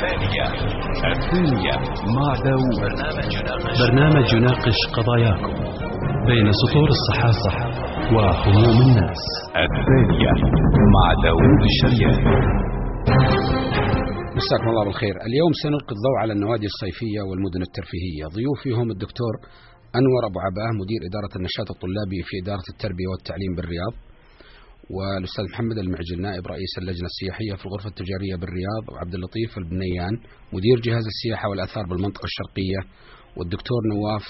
الثانية. الثانية مع داوود. برنامج يناقش برنامج يناقش قضاياكم بين سطور الصحافة وهموم الناس. الثانية مع داوود الشريان. مساكم الله بالخير. اليوم سنلقي الضوء على النوادي الصيفية والمدن الترفيهية. ضيوفي هم الدكتور أنور أبو عباه مدير إدارة النشاط الطلابي في إدارة التربية والتعليم بالرياض. والأستاذ محمد المعجل نائب رئيس اللجنة السياحية في الغرفة التجارية بالرياض وعبد اللطيف البنيان مدير جهاز السياحة والآثار بالمنطقة الشرقية والدكتور نواف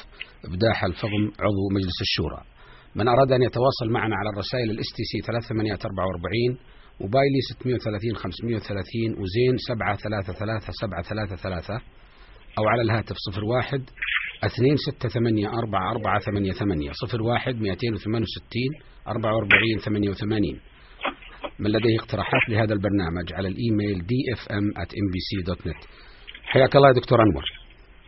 بداح الفضم عضو مجلس الشورى. من أراد أن يتواصل معنا على الرسائل ال STC 3844 موبايلي 630 530 وزين 733 733 أو على الهاتف 01 268 4488 01 268 44 88 من لديه اقتراحات لهذا البرنامج على الإيميل dfm@mbc.net حياك الله يا دكتور أنور.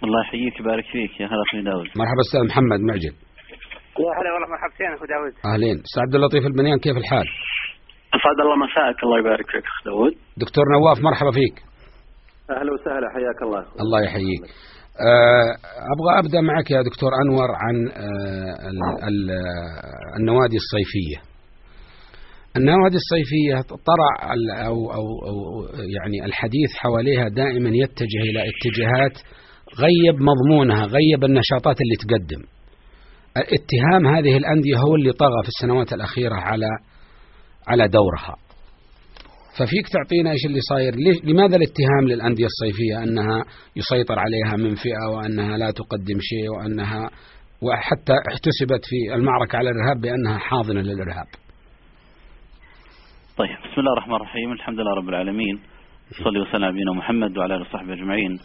الله يحييك ويبارك فيك. يا هلا أخوي داود. مرحبا أستاذ محمد معجل يا هلا والله مرحبتين أخو داود. أهلين. أستاذ عبد اللطيف البنيان كيف الحال؟ أسعد الله مساءك الله يبارك فيك أخ داود. دكتور نواف مرحبا فيك. أهلا وسهلا حياك الله. الله يحييك. أبغى أبدأ معك يا دكتور أنور عن آه، آه، النوادي الصيفية. النوادي الصيفية طرع ال- أو, أو, أو يعني الحديث حواليها دائما يتجه إلى اتجاهات غيب مضمونها غيب النشاطات اللي تقدم. اتهام هذه الأندية هو اللي طغى في السنوات الأخيرة على على دورها. ففيك تعطينا إيش اللي صاير؟ لماذا الاتهام للأندية الصيفية أنها يسيطر عليها من فئة وأنها لا تقدم شيء وأنها وحتى احتسبت في المعركة على الإرهاب بأنها حاضنة للإرهاب؟ طيب بسم الله الرحمن الرحيم الحمد لله رب العالمين. صلي وسلم على نبينا محمد وعلى آله وصحبه أجمعين.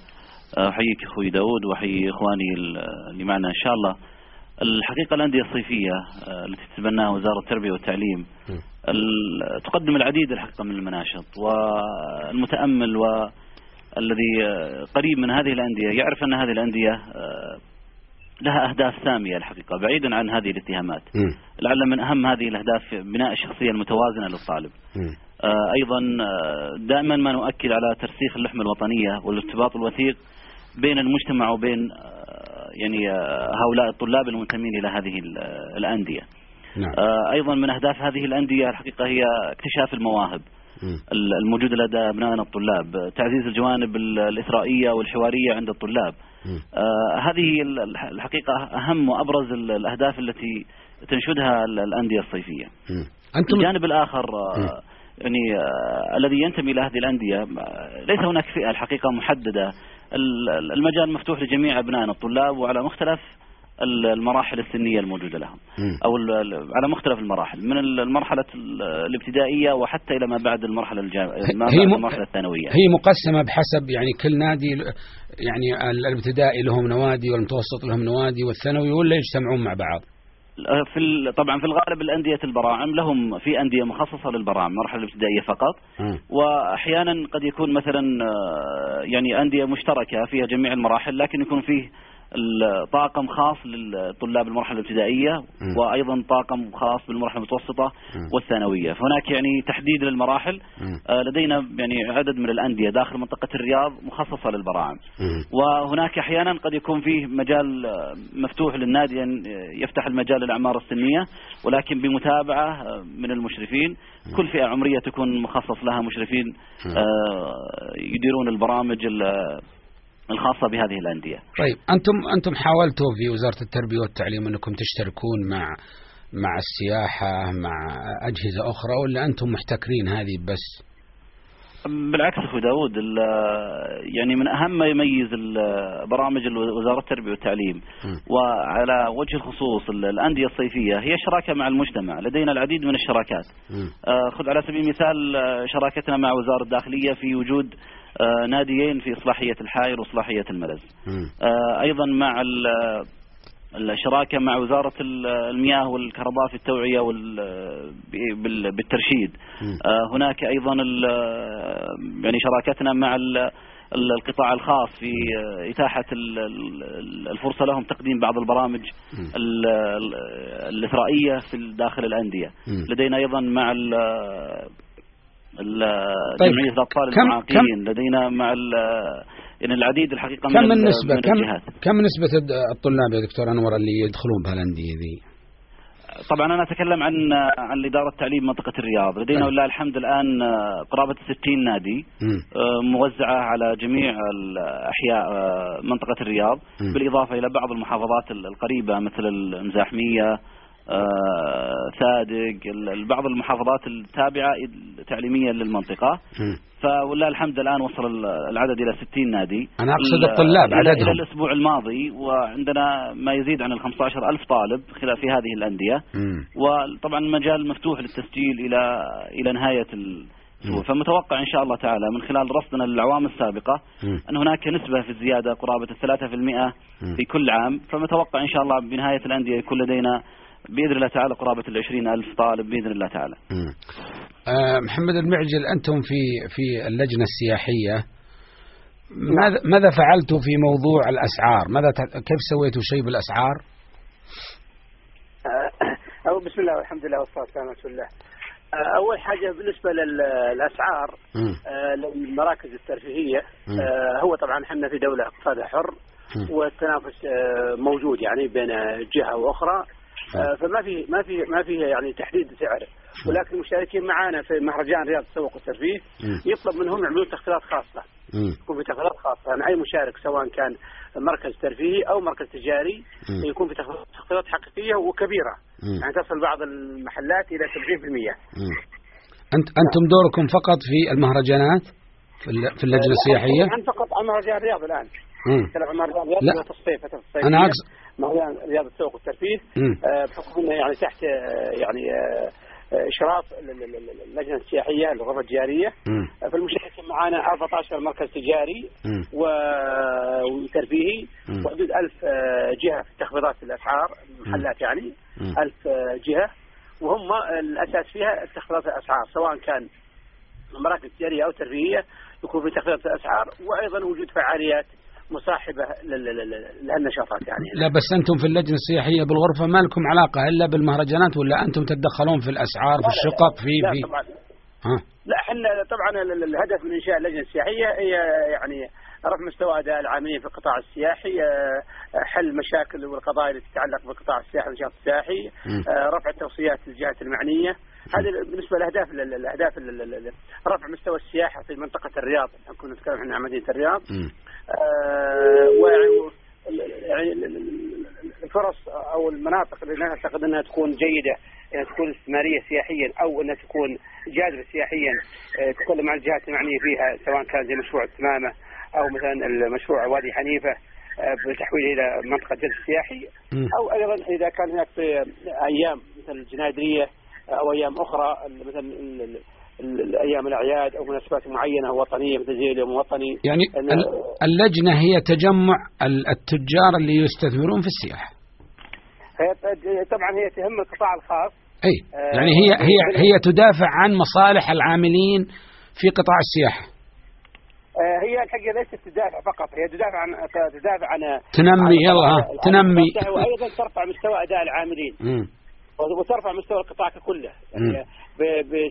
آه، أحييك أخوي داود وأحيي إخواني ال- اللي معنا إن شاء الله. الحقيقة الأندية الصيفية آه، التي تتبناها وزارة التربية والتعليم تقدم العديد الحقيقة من المناشط والمتأمل والذي آه، قريب من هذه الأندية يعرف أن هذه الأندية آه، لها أهداف سامية الحقيقة بعيدا عن هذه الاتهامات. لعل من أهم هذه الأهداف بناء الشخصيه المتوازنة للطالب. آه، دائما ما نؤكد على ترسيخ اللحمة الوطنية والارتباط الوثيق بين المجتمع وبين يعني آه، هؤلاء الطلاب المنتمين إلى هذه آه، الأندية. نعم آه، أيضا من أهداف هذه الأندية الحقيقة هي اكتشاف المواهب مم. ال- الموجودة لدى أبنائنا الطلاب، تعزيز الجوانب ال- الإثرائية والحوارية عند الطلاب. آه، هذه ال- الح- الحقيقة أهم وأبرز ال- الأهداف التي تنشدها ال- الأندية الصيفية. مم. أنتم الجانب الآخر آه،. يعني آه، الذي ينتمي إلى هذه الأندية آه، ليس هناك فئة الحقيقة محددة ال- ال- المجال مفتوح لجميع أبنائنا الطلاب وعلى مختلف ال- المراحل السنية الموجودة لهم. ال- على مختلف المراحل من ال- المرحلة ال- الابتدائية وحتى إلى ما بعد المرحلة الجا... ما هي بعد المرحلة الثانوية. هي مقسمة بحسب يعني كل نادي يعني ال- الابتدائي لهم نوادي والمتوسط لهم نوادي والثانوي ولا يجتمعون مع بعض؟ في ال- طبعا في الغالب الأندية البراعم لهم في أندية مخصصة للبراعم المرحله الابتدائية فقط. واحيانا قد يكون مثلا آه، يعني أندية مشتركة فيها جميع المراحل لكن يكون فيه الطاقم خاص للطلاب المرحله الابتدائية. وأيضا طاقم خاص بالمرحلة المتوسطة. والثانوية فهناك يعني تحديد للمراحل. آه، لدينا يعني عدد من الأندية داخل منطقة الرياض مخصصة للبراعم. وهناك أحيانا قد يكون فيه مجال آه، مفتوح للنادي أن يفتح المجال للأعمار السنية ولكن بمتابعة آه، من المشرفين كل فئة عمرية تكون مخصص لها مشرفين آه، يديرون البرامج ال- الخاصة بهذه الأندية. طيب أنتم أنتم حاولتوا في وزارة التربية والتعليم أنكم تشتركون مع مع السياحة مع أجهزة أخرى ولا أنتم محتكرين هذه بس؟ بالعكس أخوي داود يعني من أهم ما يميز برامج ال- وزارة التربية والتعليم. وعلى وجه الخصوص ال- الأندية الصيفية هي شراكة مع المجتمع، لدينا العديد من الشراكات. آه، خذ على سبيل المثال آه، شراكتنا مع وزارة الداخلية في وجود ناديين في إصلاحية الحائر وإصلاحية الملز. آه، أيضا مع ال- الشراكه مع وزارة ال- المياه والكهرباء في ب- بال- بالترشيد. آه، هناك أيضا ال- يعني شراكتنا مع ال- ال- القطاع الخاص في آه، إتاحة ال- ال- الفرصة لهم تقديم بعض البرامج مم. ال- ال- الاثرائيه في داخل الأندية. مم. لدينا أيضا مع طيب، جمعية الأطفال كم- المعاقين لدينا مع يعني العديد الحقيقة من كم ال- النسبة من كم الجهات كم الد- الطلاب يا دكتور أنور اللي يدخلون بهالأندية ذي؟ طبعا أنا أتكلم عن عن إدارة التعليم منطقة الرياض لدينا طيب. ولله الحمد الآن آه، قرابة 60 نادي. آه، موزعة على جميع الأحياء آه، منطقة الرياض مم. بالإضافة إلى بعض المحافظات ال- القريبة مثل المزاحمية آه، ثادق ال- بعض المحافظات التابعة تعليميا للمنطقة. فولله الحمد الآن وصل ال- العدد إلى 60 نادي أنا أقصد ال- الطلاب عددهم. إلى الأسبوع الماضي وعندنا ما يزيد عن ال 15 ألف طالب خلال في هذه الأندية. وطبعا المجال مفتوح للتسجيل إلى إلى نهاية. فمتوقع إن شاء الله تعالى من خلال رصدنا للأعوام السابقة مم. أن هناك نسبة في الثلاثة في المئة مم. في كل عام فمتوقع إن شاء الله بنهاية الأندية يكون لدينا بإذن الله تعالى قرابة العشرين ألف طالب بإذن الله تعالى. آه، محمد المعجل أنتم في في اللجنة السياحية ماذا ماذا فعلتوا في موضوع الأسعار؟ ماذا كيف سويتوا شيء بالأسعار؟ آه، أو بسم الله والحمد لله والصلاة والسلام على رسول الله آه، أول حاجة بالنسبة للأسعار مم. آه، للمراكز. آه، هو طبعا إحنا في دولة اقتصادها حر. والتنافس موجود يعني بين جهة وأخرى آه، فما في ما في ما في يعني تحديد سعر ولكن المشاركين معنا في مهرجان رياض التسوق والترفيه. يطلب منهم يعملون تخفيضات خاصة مم. يكون في تخفيضات خاصة يعني أي مشارك سواء كان مركز ترفيهي أو مركز تجاري. يكون في تخفيض- تخفيضات حقيقية وكبيرة مم. يعني تصل بعض المحلات إلى 70% مم. أنت أنتم دوركم فقط في المهرجانات في الل- في اللجنة السياحية؟ عن فقط مهرجان الرياض الآن مم. الرياض لا. في الصيف مهرجان رياض التسوق والترفيه. آه، بحكم إنه يعني تحت آه، يعني آه، إشراف ال- ال- ال- اللجنة السياحية الغرفة التجارية مم. آه، فالمشاركين معنا 14 مركز تجاري وترفيهي. وحدود 1000 آه، جهة في تخفيضات الأسعار المحلات يعني مم. 1000 آه، جهة وهم الأساس فيها تخفيضات الأسعار سواء كان مراكز تجارية أو ترفيهية يكون في تخفيضات الأسعار وأيضا وجود فعاليات مصاحبة لل- لل- لل- لهالنشاطات يعني. لا بس أنتم في اللجنة السياحية بالغرفة ما لكم علاقة إلا بالمهرجانات ولا أنتم تتدخلون في الأسعار في الشقق في لا في طبعا. ها؟ لا إحنا طبعا ال- ال- الهدف من إنشاء اللجنة السياحية هي يعني رفع مستوى أداء العاملين في القطاع السياحي آه، حل مشاكل والقضايا التي تتعلق بالقطاع السياحي والنشاط السياحي. آه، رفع التوصيات للجهات المعنية. هذه بالنسبة لأهداف ال- ال- الأهداف ال- ال- ال- رفع مستوى السياحة في منطقة الرياض. كنا نتكلم عن مدينه الرياض. آه، يعني ال- ال- ال- الفرص أو المناطق اللي نعتقد أنها تكون جيدة انها تكون استثمارية سياحيا أو أنها تكون جاذبة سياحيا آه، تتكلم عن الجهات المعنية فيها سواء كان زي مشروع التمامة أو مثلا المشروع وادي حنيفة آه، بتحويله إلى منطقة جذب سياحي. أو أيضا إذا كان هناك في أيام مثل الجنادريه أو أيام أخرى مثلا ال- ال- ال- الأيام الأعياد أو مناسبات معينة وطنية مثل زي اليوم الوطني. يعني أنا- ال- اللجنة هي تجمع ال- التجار اللي يستثمرون في السياحة هي طبعا هي تهم القطاع الخاص. أي. آه، يعني هي هي هي تدافع عن مصالح العاملين في قطاع السياحة. آه، هي الحقيقة ليست تدافع فقط هي تدافع عن تدافع عن تنمي يلا تنمي. وأيضا ترفع مستوى أداء العاملين. مم. وترفع مستوى القطاع ككله. يعني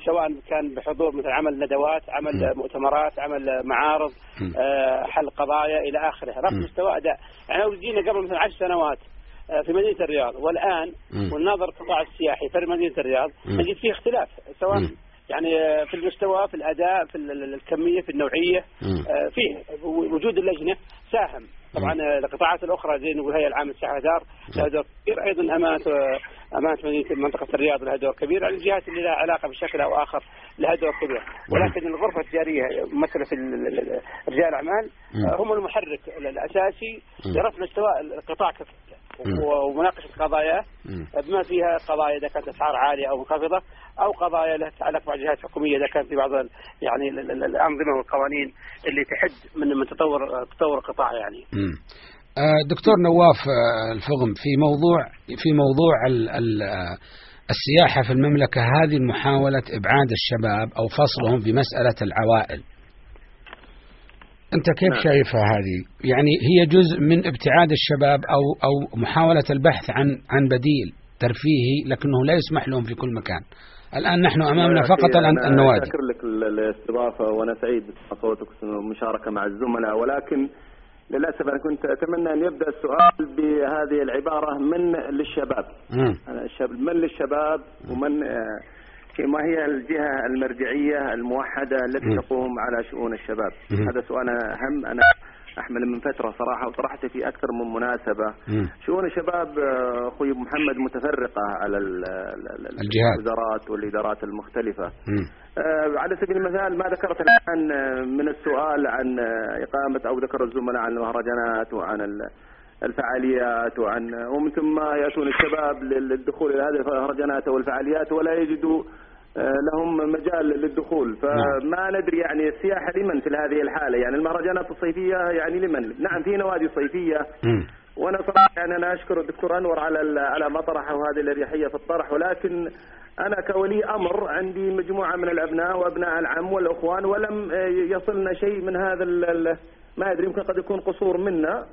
سواء كان بحضور مثل عمل ندوات عمل مم. مؤتمرات عمل معارض. آه، حل قضايا إلى آخره رفع. مستوى أداء يعني لو جينا قبل مثلا 10 سنوات آه، في مدينة الرياض والآن. وننظر القطاع السياحي في مدينة الرياض. نجد فيه اختلاف سواء مم. يعني آه، في المستوى في الأداء في ال- ال- الكمية في النوعية. آه، فيه وجود اللجنة ساهم طبعا القطاعات الأخرى زي نقول هي العام السياحه دار لها دور كبير أيضا أمانة أمانة مدينه منطقة الرياض لها دور كبير يعني الجهات اللي لها علاقة بشكل أو آخر لها دور كبير ولكن الغرفة التجارية ممثله في ال- ال- ال- رجال الاعمال هم المحرك ال- الاساسي. لرفع مستوى القطاع ككل ومناقشة قضاياه مم. بما فيها قضايا إذا كانت أسعار عالية أو منخفضة أو قضايا لها تتعلق مع الجهات الحكومية إذا كان في بعض يعني ال- ال- الأنظمة والقوانين اللي تحد من من تطور تطور القطاع يعني. آه، دكتور نواف آه، الفغم في موضوع في موضوع ال ال آه، السياحة في المملكة هذه محاولة إبعاد الشباب أو فصلهم في مسألة العوائل. أنت كيف نعم. شايفها هذه؟ يعني هي جزء من ابتعاد الشباب أو أو محاولة البحث عن عن بديل ترفيهي لكنه لا يسمح لهم في كل مكان. الآن نحن أمامنا فقط النوادي. شاكر لك ال- الاستضافة وأنا سعيد بسماع صوتك والمشاركة مع الزملاء ولكن للأسف أنا كنت أتمنى أن يبدأ السؤال بهذه العبارة من للشباب من للشباب ومن آه، ما هي الجهة المرجعية الموحدة التي. تقوم على شؤون الشباب. هذا سؤال أهم أنا أحمل من فترة صراحة وطرحته في أكثر من مناسبة مم. شؤون الشباب آه، أخوي محمد متفرقة على ال- ال- ال- الجهات. الوزارات والإدارات المختلفة مم. آه، على سبيل المثال ما ذكرت الآن آه، من السؤال عن آه، إقامة أو ذكر الزملاء عن المهرجانات وعن ال- الفعاليات وعن ومن ثم يأتون الشباب لل- للدخول إلى هذه المهرجانات والفعاليات ولا يجدوا لهم مجال للدخول. فما ندري يعني السياحة لمن في هذه الحالة؟ يعني المهرجانات الصيفية يعني لمن؟ نعم في نوادي صيفية. وأنا صراحة يعني أنا أشكر الدكتور أنور على على ما طرحه هذه الأريحية في الطرح. ولكن أنا كولي أمر عندي مجموعة من الأبناء وأبناء العم والإخوان ولم آه، يصلنا شيء من هذا ما أدري يمكن قد يكون قصور منا.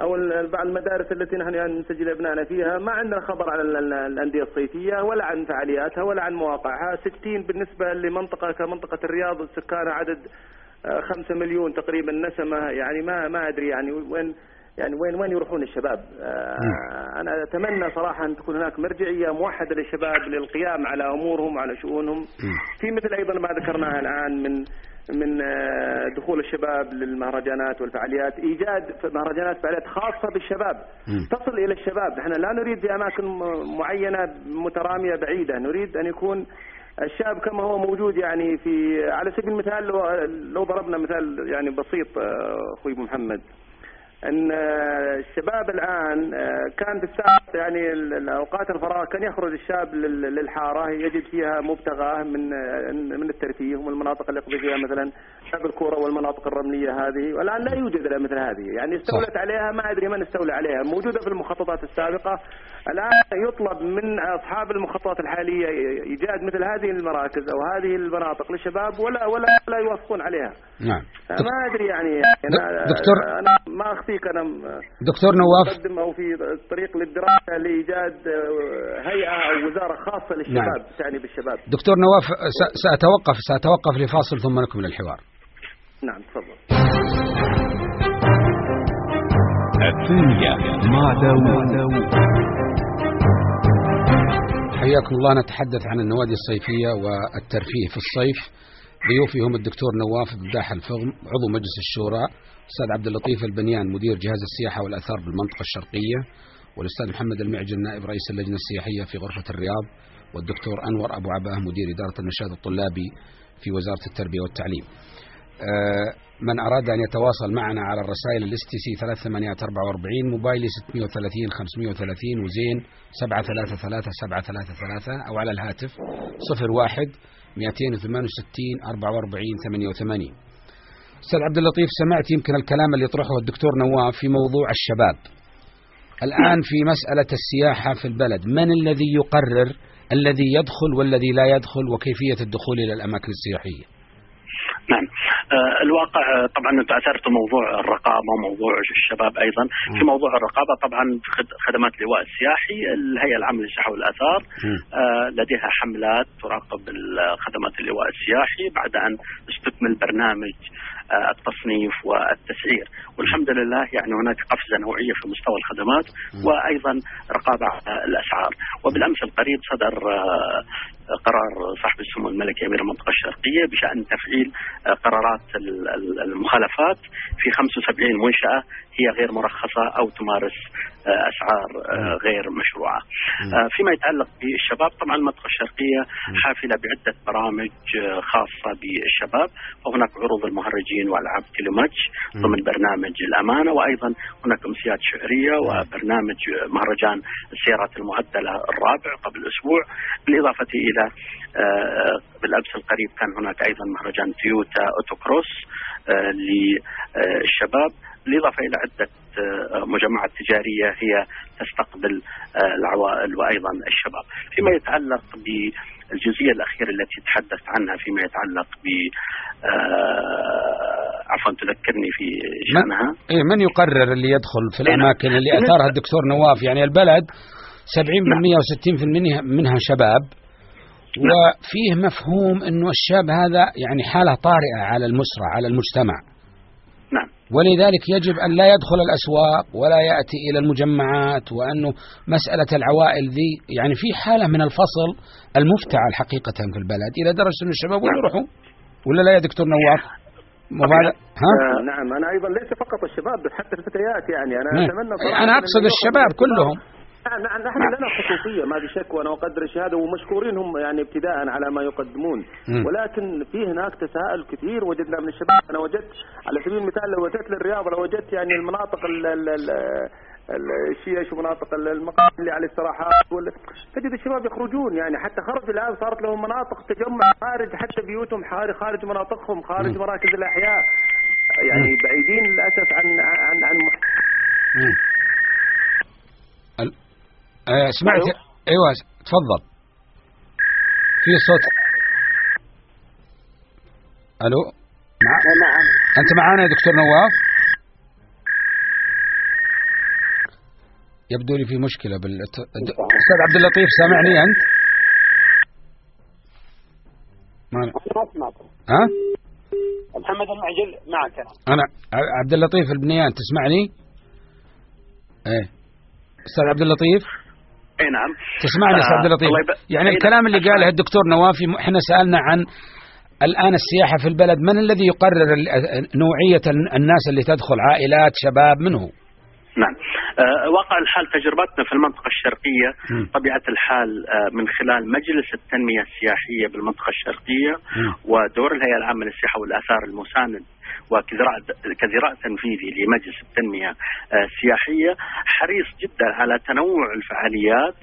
أو بعض المدارس التي نحن يعني نسجل أبنائنا فيها. ما عندنا خبر عن ال- ال- الأندية الصيفية ولا عن فعالياتها ولا عن مواقعها. 60 بالنسبة لمنطقة كمنطقة الرياض سكانها عدد آه، خمسة مليون تقريبا نسمة. يعني ما ما أدري يعني وين يعني وين وين يروحون الشباب؟ آه أنا أتمنى صراحة أن تكون هناك مرجعية موحدة للشباب للقيام على أمورهم وعلى شؤونهم. في مثل أيضا ما ذكرناه الآن من من آه، دخول الشباب للمهرجانات والفعاليات. إيجاد مهرجانات فعاليات خاصة بالشباب. مم. تصل إلى الشباب. نحن لا نريد في أماكن م- معينة مترامية بعيدة. نريد أن يكون الشاب كما هو موجود يعني في على سبيل المثال لو, لو ضربنا مثال يعني بسيط آه، أخوي محمد. إن آه، الشباب الآن آه، كان في السابق يعني الأوقات الفراغ كان يخرج الشاب لل- للحارة يجد فيها مبتغاه من آه، من الترفيه ومن المناطق اللي يقضي فيها مثلا لعب الكورة والمناطق الرملية هذه والآن لا يوجد إلا مثل هذه. يعني استولت عليها ما أدري من استولى عليها. موجودة في المخططات السابقة. الآن يطلب من أصحاب المخططات الحالية ايجاد مثل هذه المراكز أو هذه المناطق للشباب ولا ولا لا يوافقون عليها. نعم. ما أدري يعني. أنا دكتور- أنا ما أخفيك أنا دكتور نواف. مقدم أو في طريق للدراسة لإيجاد آه، هيئة أو وزارة خاصة للشباب نعم. تعني بالشباب. دكتور نواف س- سأتوقف سأتوقف لفاصل ثم نكمل الحوار. نعم تفضل. الثانية مع داوود. حياكم الله. نتحدث عن النوادي الصيفية والترفيه في الصيف. ضيوفي هم الدكتور نواف بداح الفغم عضو مجلس الشورى الأستاذ عبد اللطيف البنيان مدير جهاز السياحة والآثار بالمنطقة الشرقية والأستاذ محمد المعجن نائب رئيس اللجنة السياحية في غرفة الرياض والدكتور أنور أبو عباه مدير إدارة النشاط الطلابي في وزارة التربية والتعليم. آه، من أراد أن يتواصل معنا على الرسائل ال STC 3844 موبايلي 630 530 وزين 733 733 أو على الهاتف 01 268 44 88 أستاذ عبد اللطيف سمعت يمكن الكلام اللي يطرحه الدكتور نواف في موضوع الشباب. الآن في مسألة السياحة في البلد من الذي يقرر الذي يدخل والذي لا يدخل وكيفية الدخول إلى الأماكن السياحية؟ نعم. الواقع آه، طبعا انت اثرت موضوع الرقابة وموضوع الشباب أيضا. في موضوع الرقابة طبعا خد- خدمات اللواء السياحي الهيئة العامة للسياحة والآثار. آه، لديها حملات تراقب خدمات اللواء السياحي بعد أن استكمل برنامج آه، التصنيف والتسعير. والحمد لله يعني هناك قفزة نوعية في مستوى الخدمات وأيضا رقابة على الأسعار. وبالأمس القريب صدر آه، قرار صاحب السمو الملكي أمير المنطقة الشرقية بشأن تفعيل آه، قرارات ال- المخالفات. في 75 منشأة هي غير مرخصة أو تمارس اسعار آه، غير مشروعة. آه، فيما يتعلق بالشباب طبعا المنطقة الشرقية حافلة بعدة برامج آه، خاصة بالشباب. وهناك عروض المهرجين وألعاب تيليماتش ضمن برنامج الأمانة وأيضا هناك أمسيات شعرية وبرنامج مهرجان السيارات المعدلة الرابع قبل أسبوع. بالإضافة إلى بالأمس القريب كان هناك أيضا مهرجان تويوتا أوتوكروس للشباب. بالإضافة إلى عدة مجمعات تجارية هي تستقبل آه، العوائل وأيضا الشباب. فيما يتعلق بالجزئية الأخيرة التي تحدثت عنها فيما يتعلق ب آه، عفوا تذكرني في شأنها. إيه من يقرر اللي يدخل في نعم. الأماكن اللي أثارها الدكتور نواف؟ يعني البلد 70% و60% منها شباب وفيه مفهوم أنه الشاب هذا يعني حالة طارئة على المسرة على المجتمع. نعم. ولذلك يجب أن لا يدخل الأسواق ولا يأتي إلى المجمعات وأنه مسألة العوائل ذي يعني في حالة من الفصل المفتعل حقيقة في البلد. إلى درجة أن الشباب وين يروحوا؟ ولا لا يا دكتور نواف؟ هذا ها؟ آه نعم أنا أيضا ليس فقط الشباب بل حتى الفتيات يعني. أنا نعم. أتمنى أقصد اليوم الشباب كلهم. نحن لنا خصوصية ما في شك وأنا أقدر الشهادة ومشكورين هم يعني ابتداء على ما يقدمون. ولكن في هناك تساؤل كثير وجدنا من الشباب أنا وجدت على سبيل المثال لو أتيت للرياض لو وجدت يعني المناطق ال ال ال ال- الشيش ومناطق ال- المقام اللي على الاستراحات ولا تجد الشباب يخرجون يعني حتى خرج الآن صارت لهم مناطق تجمع خارج حتى بيوتهم خارج خارج مناطقهم خارج مراكز الأحياء. يعني بعيدين للأسف عن عن عن محت... آه، سمعت. أيوه. أيوه تفضل. في صوت. ألو؟ مع... نعم أنت معانا يا دكتور نواف؟ يبدو لي في مشكلة بال أستاذ عبد اللطيف سامعني أنت؟ ما سمعت. ها؟ محمد المعجل معك. أنا. أنا ع- عبد اللطيف البنيان تسمعني؟ إيه. أستاذ عبد اللطيف؟ إي نعم تسمعني أستاذ عبد اللطيف يعني أي الكلام نعم. اللي قاله الدكتور نوافي م- إحنا سألنا عن الآن السياحة في البلد من الذي يقرر ال- الناس اللي تدخل عائلات شباب من هو؟ نعم آه، واقع الحال تجربتنا في المنطقة الشرقية مم. طبيعة الحال آه، من خلال مجلس التنمية السياحية بالمنطقة الشرقية مم. ودور الهيئة العامة للسياحة والآثار المساند وكذراع كذراع تنفيذي لمجلس التنمية آه، السياحية حريص جدا على تنوع الفعاليات.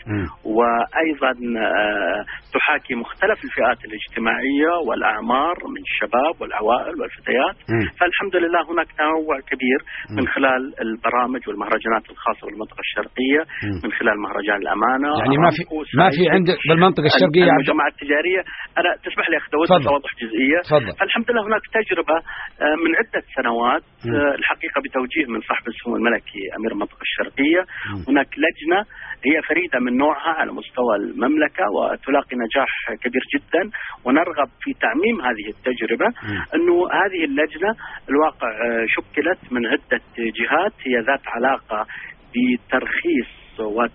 وأيضا آه، تحاكي مختلف الفئات الاجتماعية والأعمار من الشباب والعوائل والفتيات. فالحمد لله هناك تنوع كبير من خلال البرامج والمهرجانات الخاصة بالمنطقة الشرقية. من خلال مهرجان الأمانة يعني ما في ما في سايكو، عند بالمنطقة الشرقية عبد المجمعات التجارية أنا تسمح لي أخذ اوضح جزئية تفضل. فالحمد لله هناك تجربة آه، من عدة سنوات. آه، الحقيقة بتوجيه من صاحب السمو الملكي أمير المنطقة الشرقية مم. هناك لجنة هي فريدة من نوعها على مستوى المملكة وتلاقي نجاح كبير جدا ونرغب في تعميم هذه التجربة مم. أنه هذه اللجنة الواقع آه، شكلت من عدة جهات هي ذات علاقة بترخيص و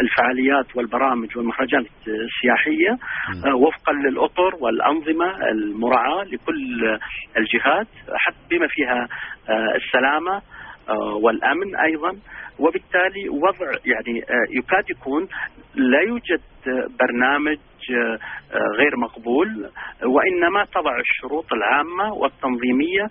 الفعاليات والبرامج والمهرجانات السياحية آه، وفقا للأطر والأنظمة المراعاة لكل الجهات حتى بما فيها آه، السلامة آه، والأمن أيضا. وبالتالي وضع يعني آه، يكاد يكون لا يوجد آه، برنامج آه، آه، غير مقبول وإنما تضع الشروط العامة والتنظيمية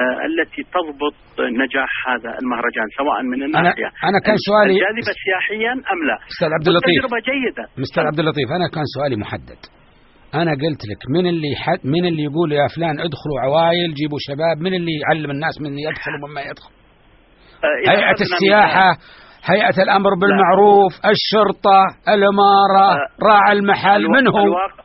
آه، التي تضبط نجاح هذا المهرجان سواء من الناحية أنا كان سؤالي الجاذبه سياحيا أم لا؟ أستاذ عبد اللطيف. والتجربه جيدة. مستر عبد اللطيف أنا كان سؤالي محدد. أنا قلت لك من اللي حد من اللي يقول يا فلان ادخلوا عوائل جيبوا شباب من اللي يعلم الناس من يدخل ومن ما يدخل؟ آه، إذا هيئة أخذنا السياحة هيئة الأمر بالمعروف الشرطة الإمارة آه، راعي المحل الوا- من هو الواقع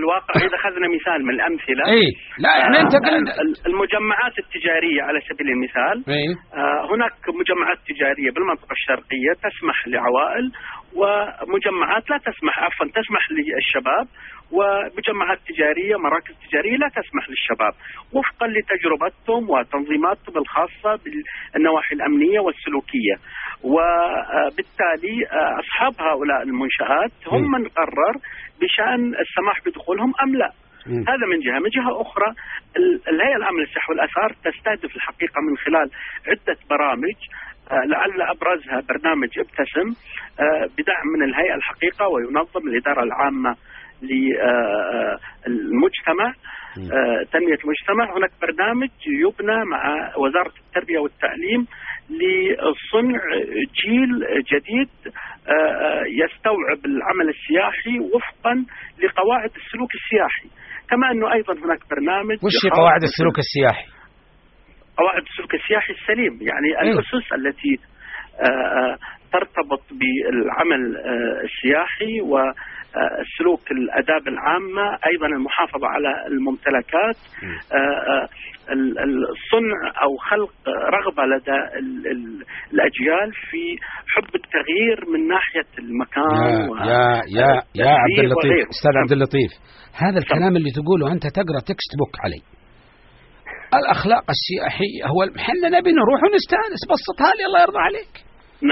الواقع إذا أخذنا مثال من الأمثلة. اي لا يعني انت آه، قلت ال- المجمعات التجارية على سبيل المثال اي آه، هناك مجمعات تجارية بالمنطقة الشرقية تسمح لعوائل ومجمعات لا تسمح عفوا تسمح للشباب ومجمعات تجارية مراكز تجارية لا تسمح للشباب. وفقا لتجربتهم وتنظيماتهم الخاصة بالنواحي الأمنية والسلوكية. وبالتالي آه، أصحاب هؤلاء المنشآت هم من قرر بشأن السماح بدخولهم أم لا. هذا من جهة، من جهة أخرى ال- الهيئة العامه للسياحه والآثار تستهدف الحقيقة من خلال عدة برامج لعل أبرزها برنامج ابتسم آه، بدعم من الهيئة الحقيقة وينظم الإدارة العامة للمجتمع آه، تنمية المجتمع، هناك برنامج يبنى مع وزارة التربية والتعليم لصنع جيل جديد آه، آه، يستوعب العمل السياحي وفقا لقواعد السلوك السياحي. كما أنه أيضا هناك برنامج وش قواعد السلوك السياحي؟ قواعد السلوك السياحي السليم. يعني أيوة. الأسس التي آه، آه، ترتبط بالعمل آه، السياحي و آه، سلوك الأداب العامة أيضا المحافظة على الممتلكات. ال- ال- الصنع أو خلق رغبة لدى ال- ال- الأجيال في حب التغيير من ناحية المكان يا يا يا يا عبد اللطيف. أستاذ عبد اللطيف هذا الكلام اللي تقوله أنت تقرأ text book علي. الأخلاق السياحية. هو إحنا نبي نروح ونستأنس بسطها لي الله يرضى عليك.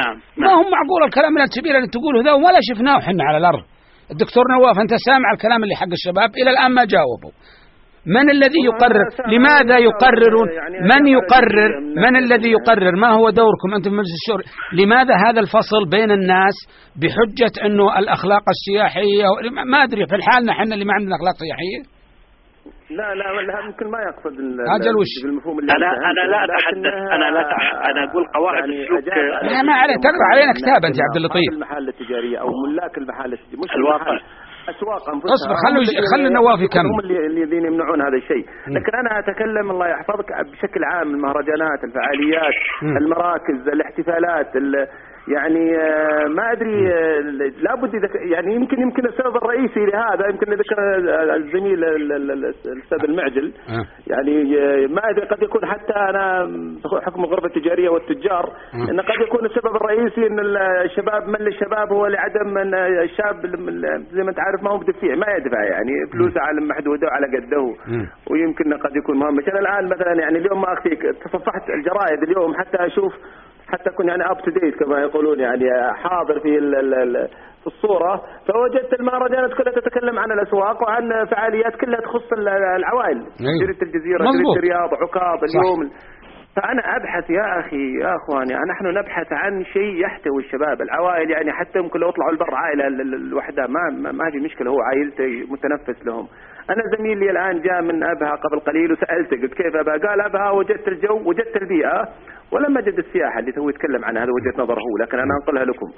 نعم ما نعم هو معقول الكلام الكبير اللي تقوله ذا ولا شفناه إحنا على الأرض. الدكتور نواف أنت سامع الكلام اللي حق الشباب؟ إلى الآن ما جاوبوا. من الذي يقرر؟ لماذا يقررون؟ يعني من يقرر؟ من الذي يقرر؟ ما هو دوركم أنتم في مجلس الشورى؟ لماذا هذا الفصل بين الناس بحجة إنه الأخلاق السياحية ما أدري في الحال إحنا اللي ما عندنا أخلاق سياحية. لا لا لا يمكن ما يقصد أجل وش؟ بالمفهوم اللي أنا أنا لا اتحدث أنا لا أنا أقول قواعد يعني السلوك أجاب- لا، ما عليه، تقرأ علينا كتاب أنت يا عبد اللطيف. المحال التجارية أو ملاك المحال التجارية مش الواقع. أسواق أنفسها اصبر، خلوا خلي النواف يكمل. هم اللي الذين يمنعون هذا الشيء لكن أنا أتكلم الله يحفظك بشكل عام المهرجانات الفعاليات. المراكز الاحتفالات ال- يعني آه، ما أدري آه، لابد إذا ك- يعني يمكن يمكن السبب الرئيسي لهذا يمكن ذكر الزميل ال- ال- ال- الأستاذ المعجل آه. يعني ما أدري قد يكون حتى أنا بحكم الغرفة التجارية والتجار. إن قد يكون السبب الرئيسي إن الشباب مل الشباب هو لعدم إن الشاب زي ما أنت عارف ما هو بدفيع ما يدفع يعني فلوسه على محدوده وعلى قده. ويمكن قد يكون مهم أنا الآن مثلا يعني اليوم ما أخفيك تصفحت الجرائد اليوم حتى أشوف حتى أكون يعني up to date كما يقولون يعني حاضر في في الصورة. فوجدت المهرجانات كلها تتكلم عن الأسواق وعن فعاليات كلها تخص ال- العوائل. جريده الجزيره. جريده الرياض عكاظ. اليوم. فأنا أبحث يا أخي يا أخواني نحن نبحث عن شيء يحتوي الشباب. العوائل يعني حتى ممكن لو طلعوا البر عائلة ال- ال- الوحدة ما ما- ما في مشكلة. هو عائلته متنفس لهم. أنا زميلي الآن جاء من أبها قبل قليل وسألته قلت كيف أبها؟ قال أبها وجدت الجو وجدت البيئة. ولم أجد السياحة اللي هو يتكلم عنها هذا وجهة نظره هو لكن أنا أنقلها لكم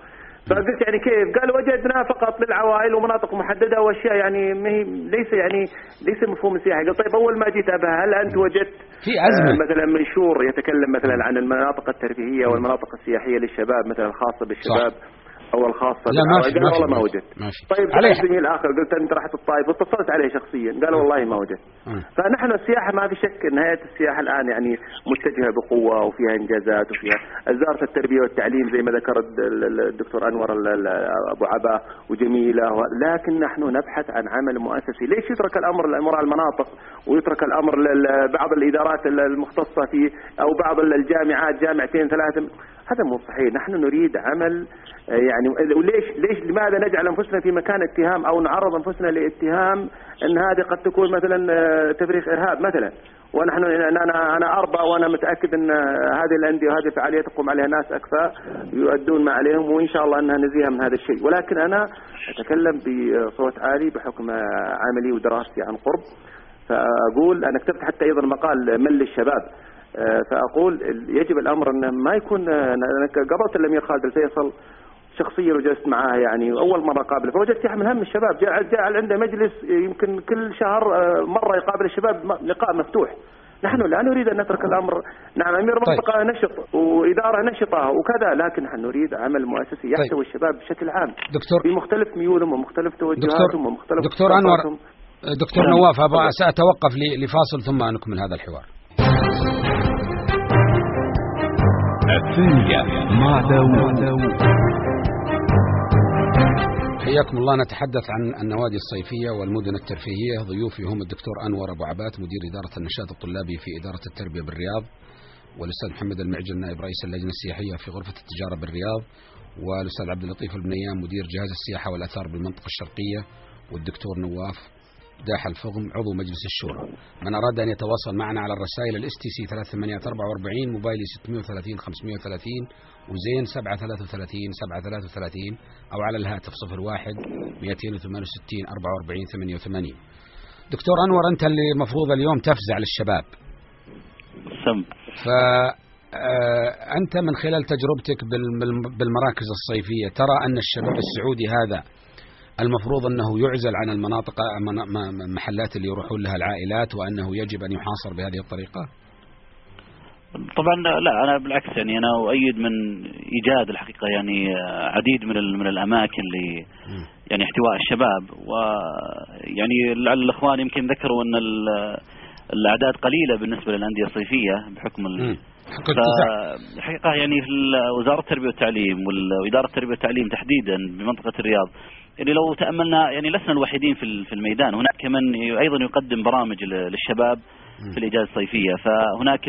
فقلت يعني كيف؟ قال وجدنا فقط للعوائل ومناطق محددة وأشياء يعني ما هي ليس يعني ليس مفهوم السياحة، قال طيب أول ما جيت أبها هل أنت وجدت في أزمة. آه، مثلا منشور يتكلم مثلا عن المناطق الترفيهية والمناطق السياحية للشباب مثلا الخاصة بالشباب أو الخاصه لا ما؟ في قال والله ما وجدت. طيب عليه زميل اخر قلت أنت رحت الطائف واتصلت عليه شخصيا. قال والله ما وجدت. آه. فنحن السياحة ما في شك أن هيئة السياحة الآن يعني متجهة بقوة وفيها إنجازات وفيها وزارة التربية والتعليم زي ما ذكر الد- ال- ال- الدكتور ال- أبو عبا وجميلة و- لكن نحن نبحث عن عمل مؤسسي. ليش يترك الأمر لأمراء المناطق ويترك الأمر لبعض الإدارات ال- المختصة في أو بعض الجامعات جامعتين ثلاثة؟ هذا مو صحيح. نحن نريد عمل آه، يعني وليش ليش لماذا نجعل أنفسنا في مكان اتهام أو نعرض أنفسنا لاتهام إن هذه قد تكون مثلا آه، تفريغ إرهاب مثلا؟ ونحن أنا أنا أربى وأنا متأكد إن هذه الأندية وهذه الفعاليات تقوم عليها ناس اكفاء يؤدون ما عليهم وإن شاء الله إنها نزيهة من هذا الشيء. ولكن أنا أتكلم بصوت عالي بحكم آه، عملي ودراستي عن قرب. فأقول أنا كتبت حتى أيضا مقال مل الشباب. آه، فأقول يجب الأمر انه ما يكون آه، أنا قابلت الأمير خالد الفيصل شخصيا وجلست معاه يعني أول مرة قابله فوجدت يحمل هم الشباب جاء جاء عنده مجلس يمكن كل شهر آه، مرة يقابل الشباب لقاء مفتوح نحن لا نريد أن نترك الأمر نعم أمير طيب. منطقة نشط وإدارة نشطة وكذا لكن نحن نريد عمل مؤسسي يحتوي الشباب بشكل عام دكتور بمختلف ميولهم ومختلف توجهاتهم ومختلف دكتور انور اختصاصاتهم. دكتور نعم. نواف ل- لفاصل ثم نكمل هذا الحوار الثانية مع داوود. حياكم الله. نتحدث عن النوادي الصيفية والمدن الترفيهية. ضيوفي هم الدكتور أنور أبو عبات مدير إدارة النشاط الطلابي في إدارة التربية بالرياض والأستاذ محمد المعجل نائب رئيس اللجنة السياحية في غرفة التجارة بالرياض والأستاذ عبد اللطيف البنيان مدير جهاز السياحة والآثار بالمنطقة الشرقية والدكتور نواف داح الفغم عضو مجلس الشورى. من أراد أن يتواصل معنا على الرسائل ال STC 3844 موبايلي 630 530 وزين 733 733 أو على الهاتف 01 268 44 88 دكتور أنور أنت اللي مفروض اليوم تفزع للشباب. سم. ف آه، أنت من خلال تجربتك بال- بال- بالمراكز الصيفية ترى أن الشباب السعودي هذا المفروض أنه يعزل عن المناطق من- م- المحلات اللي يروحون لها العائلات وأنه يجب أن يحاصر بهذه الطريقة؟ طبعا لا أنا بالعكس يعني أنا أؤيد من إيجاد الحقيقة يعني عديد من من الأماكن اللي يعني احتواء الشباب. ويعني لعل الإخوان يمكن ذكروا أن ال- الأعداد قليلة بالنسبة للأندية الصيفية بحكم ال... فالحقيقة يعني في ال- وزارة التربية والتعليم وال- وإدارة التربية والتعليم تحديدا بمنطقة الرياض يعني لو تأملنا يعني لسنا الوحيدين في في الميدان. هناك من أيضا يقدم برامج للشباب في الإجازة الصيفية. فهناك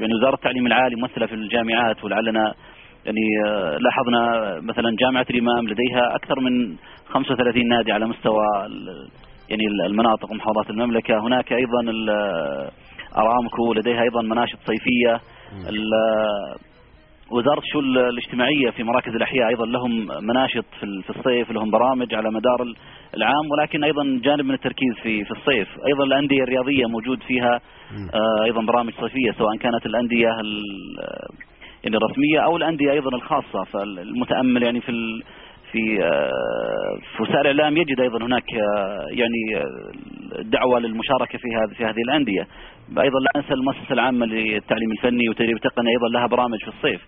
يعني وزارة التعليم العالي ممثلة في الجامعات ولعلنا يعني لاحظنا مثلا جامعة الإمام لديها أكثر من 35 نادي على مستوى يعني المناطق ومحافظات المملكة. هناك أيضا أرامكو لديها أيضا مناشط صيفية. ال- وزارة الشؤون الاجتماعية في مراكز الأحياء أيضا لهم مناشط في ال- في الصيف لهم برامج على مدار ال- العام ولكن أيضا جانب من التركيز في في الصيف. أيضا الأندية الرياضية موجود فيها آه، أيضا برامج صيفية سواء كانت الأندية ال- يعني الرسمية أو الأندية أيضا الخاصة. فالمتأمل يعني في في آه، في وسائل الإعلام يجد أيضا هناك آه، يعني دعوة للمشاركة في هذه في هذه الأندية. أيضا لا ننسى المؤسسة العامة للتعليم الفني والتدريب التقني أيضا لها برامج في الصيف.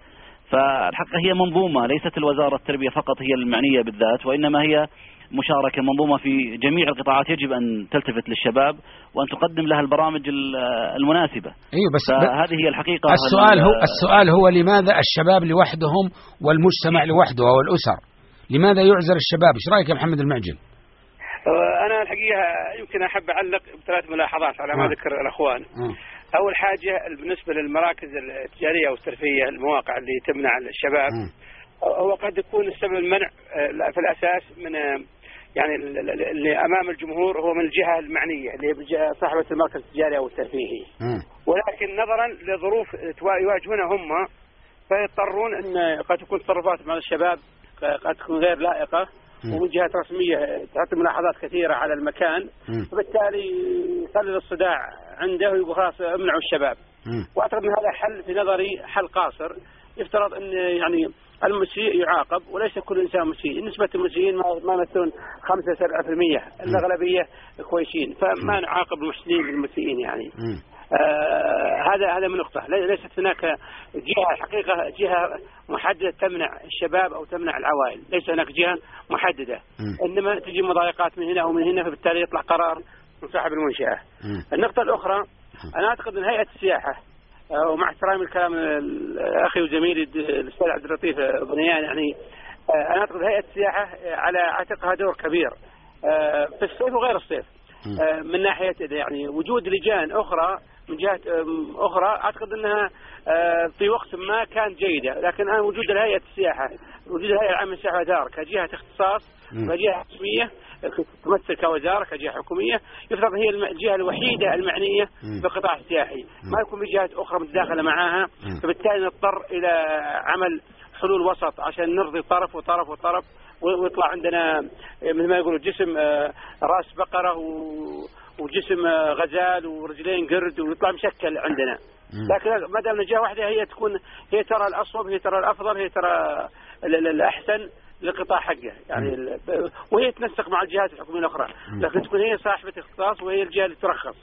فالحقيقة هي منظومة ليست الوزارة التربية فقط هي المعنية بالذات وإنما هي مشاركة منظومة في جميع القطاعات يجب أن تلتفت للشباب وأن تقدم لها البرامج ال- المناسبة أيوه بس فهذه هي الحقيقة السؤال هو ال- السؤال هو لماذا الشباب لوحدهم والمجتمع لوحده أو الأسر؟ لماذا يعزل الشباب؟ إيش رأيك يا محمد المعجل؟ آه، أنا الحقيقة يمكن أحب أعلق بثلاث ملاحظات على ما آه. ذكر الأخوان آه. أول حاجة بالنسبة للمراكز التجارية والترفيهيه المواقع اللي تمنع الشباب. هو قد يكون السبب المنع آه، في الأساس من آه، يعني ال- ال- اللي أمام الجمهور هو من الجهة المعنية اللي هي صاحبة المركز التجاري أو الترفيهي. ولكن نظرا لظروف يواجهونها هم فيضطرون إن قد تكون تصرفات مع الشباب قد تكون غير لائقة مم. ومن جهات رسمية تعطي ملاحظات كثيرة على المكان. مم. فبالتالي يقلل الصداع عنده ويقول خلاص امنعوا الشباب. وأعتقد أن هذا حل في نظري حل قاصر. يفترض أن يعني المسيء يعاقب وليس كل إنسان مسيء، نسبة المسيئين ما ما يمثلون 5 7% الأغلبية كويسين، فما نعاقب المحسنين بالمسيئين يعني. آه هذا هذا من نقطة. لي- ليست هناك جهة حقيقة جهة محددة تمنع الشباب أو تمنع العوائل. ليس هناك جهة محددة. مم. إنما تجي مضايقات من هنا ومن هنا فبالتالي يطلع قرار من صاحب المنشأة مم. النقطة الأخرى أنا أعتقد أن هيئة السياحة آه، ومع احترامي الكلام أخي وزميلي الأستاذ عبد اللطيف بنيان يعني آه، أنا أعتقد هيئة السياحة على عاتقها دور كبير في الصيف وغير الصيف. من ناحية يعني وجود لجان أخرى من آم، أخرى أعتقد أنها آه، في وقت ما كانت جيدة لكن الآن وجود الهيئة السياحة وجود الهيئة العامة للسياحة والآثار كجهة اختصاص مم. كجهة رسمية تمثل كوزارة كجهة حكومية يفترض هي الجهة الوحيدة المعنية. بالقطاع السياحي ما يكون في جهات أخرى متداخلة معها. فبالتالي نضطر إلى عمل حلول وسط عشان نرضي طرف وطرف وطرف ويطلع عندنا مثل ما يقولوا جسم آه، رأس بقرة و- وجسم غزال ورجلين قرد ويطلع مشكل عندنا. لكن ما دام جهه واحدة هي تكون هي ترى الأصوب هي ترى الأفضل هي ترى ال- ال- الأحسن للقطاع حقه يعني ال- وهي تنسق مع الجهات الحكومية الأخرى. لكن تكون هي صاحبة اختصاص وهي الجهة اللي ترخص.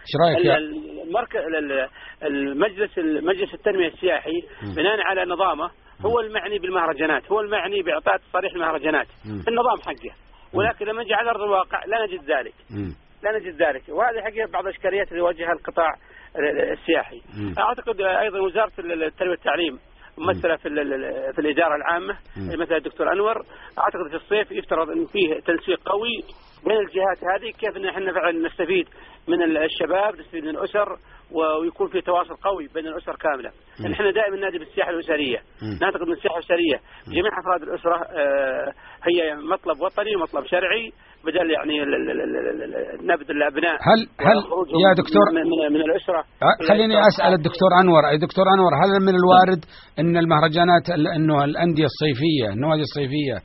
إيش رأيك المركز المجلس المجلس التنمية السياحي بناء على نظامه هو المعني بالمهرجانات هو المعني بإعطاء تصاريح المهرجانات. النظام حقه. ولكن لما نجي على ارض الواقع لا نجد ذلك. مم. لا نجد ذلك وهذه حقيقة بعض الإشكاليات اللي يواجهها القطاع السياحي مم. أعتقد أيضا وزارة التربية والتعليم ممثلة في في الإدارة العامة مم. مثل الدكتور أنور أعتقد في الصيف يفترض أن فيه تنسيق قوي بين الجهات هذه كيف إن إحنا فعلا نستفيد من الشباب نستفيد من الأسر ويكون في تواصل قوي بين الأسر كاملة مم. إحنا دائما نادي بالسياحة الأسرية. نعتقد إن السياحة الأسرية جميع أفراد الأسرة آه، هي مطلب وطني ومطلب شرعي بدل يعني ال- ال- ال- ال- ال- نبذ الأبناء هل هل يا دكتور من, من, من الأسرة أه، خليني أسأل الدكتور أنور اي دكتور أنور هل من الوارد إن المهرجانات ال- إنه الأندية الصيفية النوادي الصيفية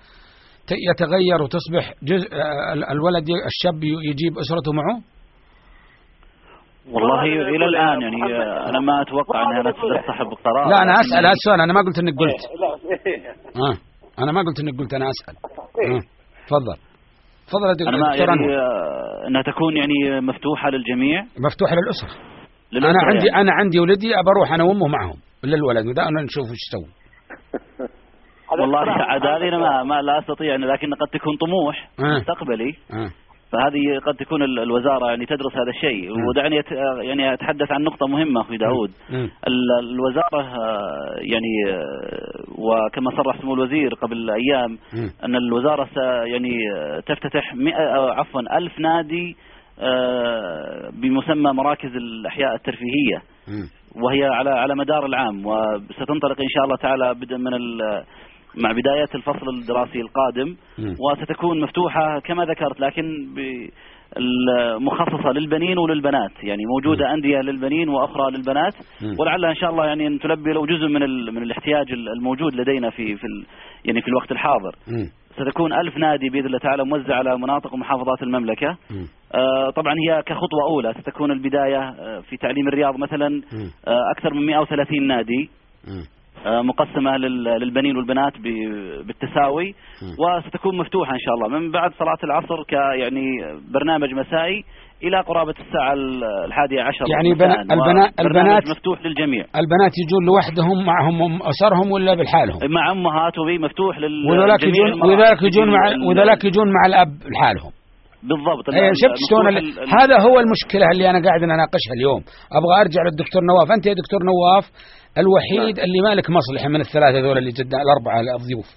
يتغير وتصبح جزء آه، ال- الولد الشاب يجيب أسرته معه؟ والله إلى الآن يعني. آه، أنا ما أتوقع إنها. تصاحب القرار لا أنا أسأل هذا السؤال أنا ما قلت إنك قلت لا آه أنا ما قلت إنك قلت أنا أسأل آه. تفضل يا أنا ما دكتور يعني آه، أنها تكون يعني مفتوحة للجميع. مفتوحة للأسرة. للأسرة أنا عندي يعني. أنا عندي ولدي أبى أروح أنا وأمه معهم. ولا الولد. وده أنا نشوف إيش يسوي. والله. عاد هذه أنا ما, ما لا أستطيع لكن قد تكون طموح. آه. مستقبلي. آه. فهذه قد تكون ال- الوزارة يعني تدرس هذا الشيء. ودعني أت- يعني أتحدث عن نقطة مهمة أخوي داود مم. ال- الوزارة آه، يعني آه، وكما صرح سمو الوزير قبل. أن الوزارة س يعني آه، تفتتح 100 آه، عفوا ألف نادي آه، بمسمى مراكز الأحياء الترفيهية مم. وهي على على مدار العام وستنطلق إن شاء الله تعالى بدءا من مع بداية الفصل الدراسي القادم. وستكون مفتوحة كما ذكرت لكن مخصصة للبنين وللبنات يعني موجودة أندية للبنين وأخرى للبنات مم. ولعلها إن شاء الله يعني أن تلبي لو جزء من ال- من الاحتياج الموجود لدينا في في ال- يعني في الوقت الحاضر. ستكون ألف نادي بإذن الله تعالى موزع على مناطق ومحافظات المملكة مم. آه، طبعا هي كخطوة أولى ستكون البداية آه، في تعليم الرياض مثلا. آه، أكثر من 130 نادي مقسمة لل- للبنين والبنات بالتساوي وستكون مفتوحة إن شاء الله. من بعد صلاة العصر ك يعني برنامج مسائي إلى قرابة الساعة ال- الحادية عشر يعني مساء. بنا- البنا- وبرنامج البنات- مفتوح للجميع. البنات يجون لوحدهم معهم أسرهم ولا بالحالهم؟ مع أمهات وبي مفتوح لل وذولاك لجميع يجون. وذولاك يجون مع وذولاك يجون مع الأب لحالهم. بالضبط. ال- شفت شلون هذا هو المشكلة اللي أنا قاعد أناقشها اليوم. أبغى أرجع للدكتور نواف. أنت يا دكتور نواف الوحيد اللي مالك مصلحة من الثلاثة ذول اللي جدا الأربعة الضيوف.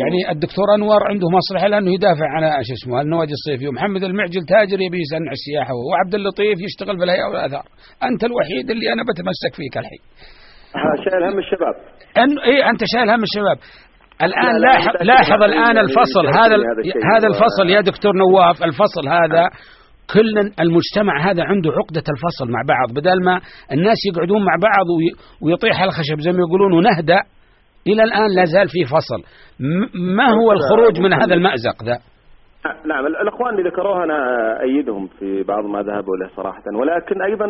يعني الدكتور انور عنده مصلحة لأنه يدافع عن شو اسمه النوادي الصيفية. ومحمد المعجل تاجر يبي يصنع السياحة وعبد اللطيف يشتغل في الهيئه والآثار. أنت الوحيد اللي أنا بتمسك فيك الحين. شايل هم الشباب. أن إيه أنت شايل هم الشباب. الآن لا، لا، لاحظ, لاحظ الآن الفصل. هذا هذا الفصل يا دكتور نواف الفصل هذا كل المجتمع هذا عنده عقدة الفصل مع بعض بدل ما الناس يقعدون مع بعض وي- ويطيح الخشب زي ما يقولون ونهدأ إلى الآن لا زال في فصل. ما هو الخروج من هذا المأزق ذا؟ نعم ال- الإخوان اللي ذكروها أنا أيدهم في بعض ما ذهبوا له صراحة ولكن أيضا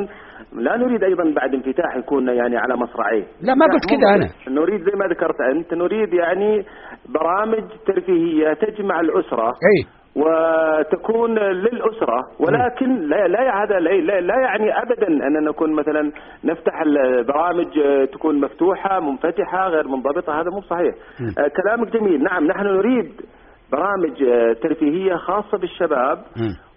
لا نريد أيضا بعد انفتاح يكون يعني على مصرعيه لا ما قلت كذا أنا. نريد زي ما ذكرت أنت نريد يعني برامج ترفيهية تجمع الأسرة أي. وتكون للأسرة ولكن لا, لا هذا لا, لا, يعني أبدا أن نكون مثلا نفتح البرامج آه، تكون مفتوحة منفتحة غير منضبطة هذا مو صحيح. آه، كلامك جميل. نعم نحن نريد برامج آه، ترفيهية خاصة بالشباب.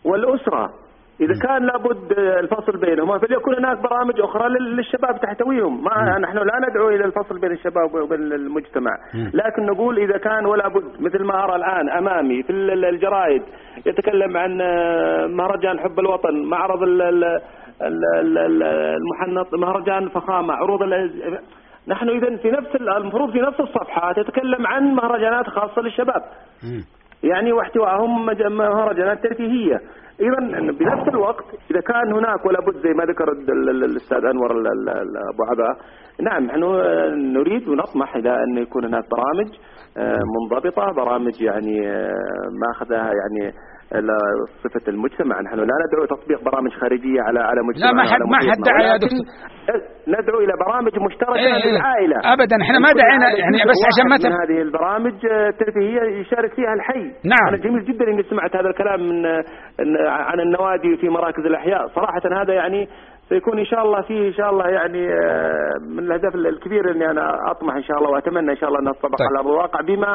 والأسرة. إذا كان لابد الفصل بينهما فليكن هناك برامج أخرى لل- للشباب تحتويهم. ما نحن لا ندعو إلى الفصل بين الشباب وبين المجتمع لكن نقول إذا كان ولا بد مثل ما أرى الآن أمامي في ال- ال- الجرائد يتكلم عن آه، مهرجان حب الوطن معرض ال- ال- ال- ال- ال- المحنط مهرجان فخامة عروض نحن إذا في نفس ال- المفروض في نفس الصفحة تتكلم عن مهرجانات خاصة للشباب. يعني واحتوائهم مهرجانات ترفيهية. أيضا بنفس الوقت إذا كان هناك ولا بد زي ما ذكر ال- ال- ال- الأستاذ أنور أبو عبا نعم نحن نريد ونطمح إلى أن يكون هناك برامج منضبطة برامج يعني آه، ماخذها يعني صفة المجتمع نحن لا ندعو تطبيق برامج خارجية على على مجتمع لا، ما حد- ما حد دعا يا دكتور. ندعو إلى برامج مشتركة إيه، إيه. للعائلة أبدا إحنا ما دعينا يعني بس عشان ما. من هذه البرامج آه، الترفيهيه يشارك فيها الحي نعم. أنا جميل جدا إني سمعت هذا الكلام من آه، عن النوادي في مراكز الأحياء صراحة هذا يعني سيكون إن شاء الله فيه إن شاء الله يعني آه، من الأهداف الكبيرة إني أنا أطمح إن شاء الله وأتمنى إن شاء الله انها تطبق طيب. على ارض الواقع بما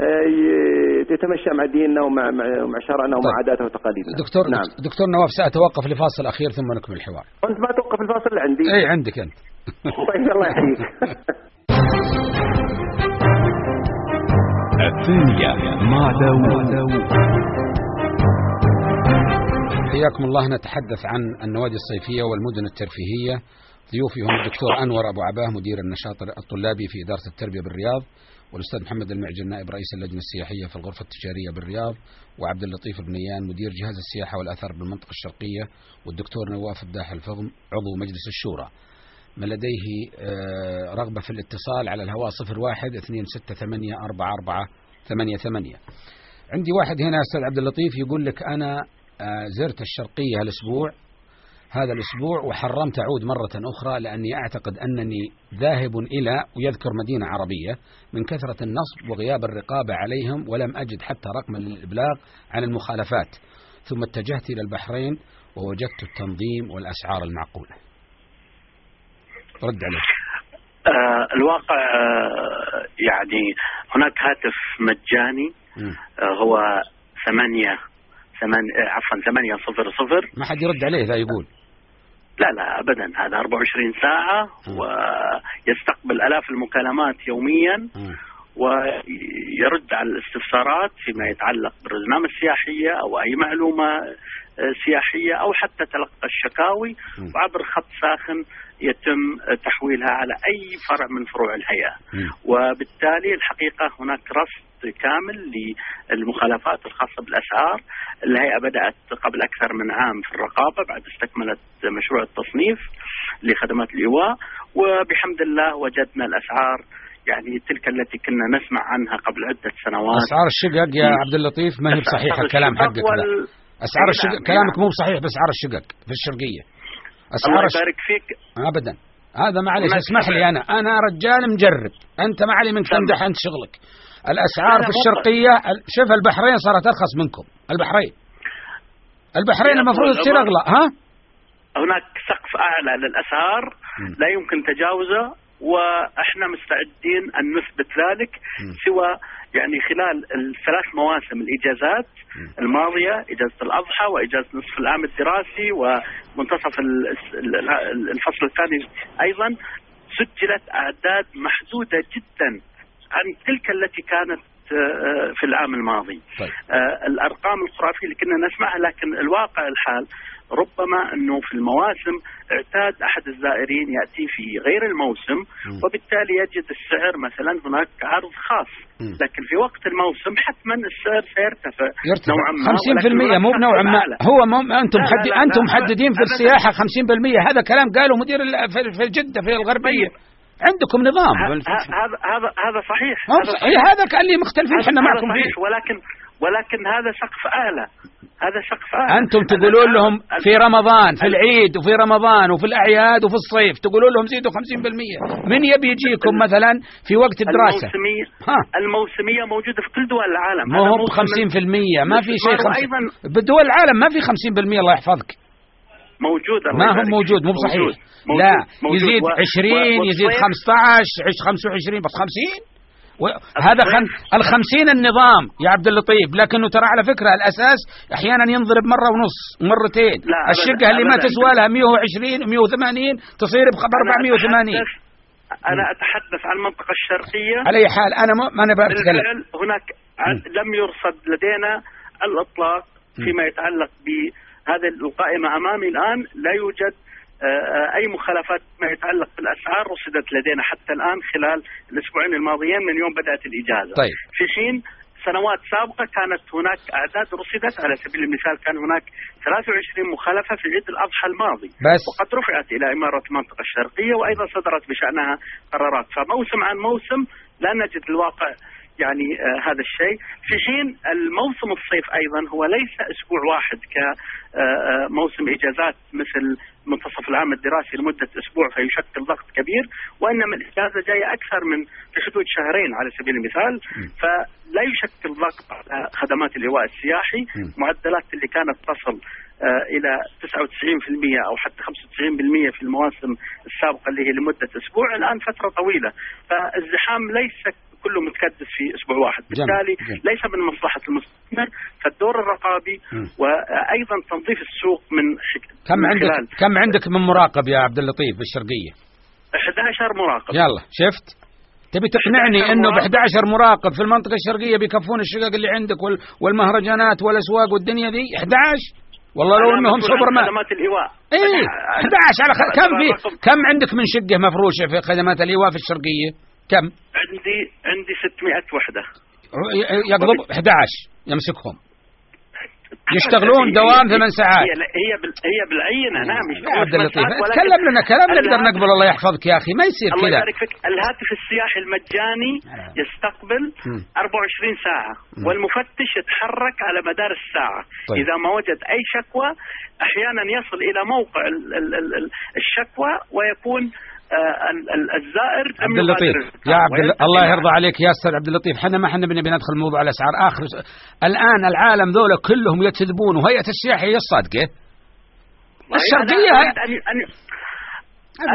آه، تتمشى مع ديننا ومع مع شرعنا ومع طيب. عاداتنا وتقاليدنا. دكتور نعم. دكتور نواف سأتوقف لفاصل أخير ثم نكمل الحوار. وانت ما توقف الفاصل اللي عندي. اي عندك أنت. طيب الله يحييك. الثانية مع داوود. حياكم الله. نتحدث عن النوادي الصيفية والمدن الترفيهية. ضيوفي هم الدكتور أنور أبو عباه مدير النشاط الطلابي في إدارة التربية بالرياض والأستاذ محمد المعجل نائب رئيس اللجنة السياحية في الغرفة التجارية بالرياض وعبد اللطيف البنيان مدير جهاز السياحة والآثار بالمنطقة الشرقية والدكتور نواف الداح الفضم عضو مجلس الشورى. من لديه آه، رغبة في الاتصال على الهواء صفر واحد اثنين ستة ثمانية أربعة أربعة ثمانية ثمانية. عندي واحد هنا أستاذ عبد اللطيف يقول لك أنا زرت الشرقية الأسبوع هذا الأسبوع وحرمت أعود مرة أخرى لأني أعتقد أنني ذاهب إلى ويذكر مدينة عربية من كثرة النصب وغياب الرقابة عليهم ولم أجد حتى رقما للإبلاغ عن المخالفات ثم اتجهت إلى البحرين ووجدت التنظيم والأسعار المعقولة رد عليه آه، الواقع آه، يعني هناك هاتف مجاني. آه، هو ثمانية ثمانية آه، عفوا ثمانية صفر صفر ما حد يرد عليه ذا يقول لا لا أبدا هذا 24 ساعة مم. ويستقبل آلاف المكالمات يوميا مم. ويرد على الاستفسارات فيما يتعلق بالرزنامة السياحية أو أي معلومة آه، سياحية أو حتى تلقى الشكاوي مم. وعبر خط ساخن يتم تحويلها على أي فرع من فروع الهيئة. وبالتالي الحقيقة هناك رصد كامل للمخالفات الخاصة بالأسعار. الهيئة بدأت قبل أكثر من عام في الرقابة بعد استكملت مشروع التصنيف لخدمات الإيواء. وبحمد الله وجدنا الأسعار يعني تلك التي كنا نسمع عنها قبل عدة سنوات. أسعار الشقق يا عبد اللطيف ما هي أسعار الكلام حقك أي الشقق نعم، كلامك نعم. مو بصحيح بأسعار الشقق في الشرقية. الله اسعار الش... يبارك فيك. ابدا. هذا معلش اسمح لي أنا. أنا رجال مجرب أنت ما علي من تمام. تمدح أنت شغلك. الأسعار لا، لا، في الشرقية ال- شوف البحرين صارت أرخص منكم. البحرين. البحرين المفروض تصير. أغلى ها؟ هناك سقف أعلى للأسعار. لا يمكن تجاوزه. وإحنا مستعدين أن نثبت ذلك. سوى يعني خلال الثلاث مواسم الإجازات الماضية إجازة الأضحى وإجازة نصف العام الدراسي ومنتصف ال- ال- الفصل الثاني أيضا. سجلت أعداد محدودة جدا عن تلك التي كانت آه، في العام الماضي. طيب. آه، الأرقام الخرافية اللي كنا نسمعها لكن الواقع الحال ربما أنه في المواسم اعتاد أحد الزائرين يأتي في غير الموسم. وبالتالي يجد السعر مثلا هناك عرض خاص. لكن في وقت الموسم حتما السعر سيرتفع يرتفع نوعا ما 50% ولكن مو سقف ما. هو مو أنتم لا،. لا، لا، أنتم. محددين في. السياحة 50% هذا كلام قاله مدير في جده في الغربية طيب. عندكم نظام هذا هذا هذا صحيح هذا صحيح. هذا كان لي مختلفين إحنا معكم صحيح فيه ولكن ولكن هذا سقف اعلى هذا سقف اعلى أنتم تقولون لهم في رمضان في ال- العيد وفي رمضان وفي الأعياد وفي الصيف تقولون لهم زيدوا 50% من يبي يجيكم مثلا في وقت الدراسه الموسمية ها. الموسمية موجودة في كل دول العالم. ما هو ب موسم 50% ما في شيء الاستثمار 50 وأيضا بدول العالم ما في 50% الله يحفظك. موجود ما هو موجود مو فيك. بصحيح. موجود. لا موجود. يزيد و- 20 و- يزيد والصيف- 15 عش 25 بس 50 و... هذا خم... ال 50 النظام يا عبد اللطيف لكنه ترى على فكرة الأساس أحيانا ينضرب مرة ونص ومرتين الشقه اللي ما. تسوى لها 120 180 تصير ب أنا 480 أتحدث- أنا أتحدث عن المنطقة الشرقية. على أي حال أنا ما, أنا بتكلم هناك لم يرصد لدينا الإطلاق فيما يتعلق بهذه القائمة أمامي الآن. لا يوجد آه، آه، أي مخالفات ما يتعلق بالأسعار رصدت لدينا حتى الآن خلال الأسبوعين الماضيين من يوم بدأت الإجازة. طيب. في حين سنوات سابقة كانت هناك أعداد رصدت على سبيل المثال كان هناك 23 مخالفة في عيد الأضحى الماضي. بس. وقد رفعت إلى إمارة المنطقة الشرقية وأيضا صدرت بشأنها قرارات. فموسم عن موسم لا نجد الواقع يعني آه هذا الشيء. في حين الموسم الصيف أيضا هو ليس أسبوع واحد كموسم إجازات مثل منتصف العام الدراسي لمدة أسبوع فيشكل ضغط كبير وإنما الإجازة جاية أكثر من في حدود شهرين على سبيل المثال. فلا يشكل ضغط على خدمات الإيواء السياحي. معدلات اللي كانت تصل آه، إلى 99% أو حتى 95% في المواسم السابقة اللي هي لمدة أسبوع الآن فترة طويلة. فالزحام ليس كله متكدس في أسبوع واحد. بالتالي جميل. ليس من مصلحة المستثمر فالدور الرقابي م. وأيضا تنظيف السوق من. كم من عندك؟ خلال كم عندك من مراقب يا عبد اللطيف بالشرقية؟ 11 مراقب. يلا شفت؟ تبي تقنعني 11 إنه ب مراقب. 11 مراقب في المنطقة الشرقية بيكفون الشقق اللي عندك وال- والمهرجانات والأسواق والدنيا دي؟ 11 والله لو إنهم سوبر مان خدمات الإيواء إيه أنا- 11 على خ... كم في كم عندك من شقة مفروشة في خدمات الايواء في الشرقية؟ كم؟ عندي عندي 600 وحدة ي- يقبض 11 يمسكهم يشتغلون دوام ثمان ساعات. هي هي هي بالعينة نعم يا يشتغلون عبد اللطيف تكلم لنا كلام نقدر نقبل الله يحفظك يا أخي ما يصير الله كذا يبارك فيك الهاتف السياحي المجاني نعم. يستقبل مم. 24 ساعة مم. والمفتش يتحرك على مدار الساعة طيب. إذا ما وجد أي شكوى أحيانا يصل إلى موقع ال- ال- ال- ال- الشكوى ويكون آه، الزائر عبد اللطيف. يا عبد الله. يرضى عليك يا أستاذ عبد اللطيف. إحنا ما إحنا بنبي ندخل موضوع الأسعار. آخر الآن العالم ذولا كلهم يكذبون وهيئة السياحة هي الصادقة. أنا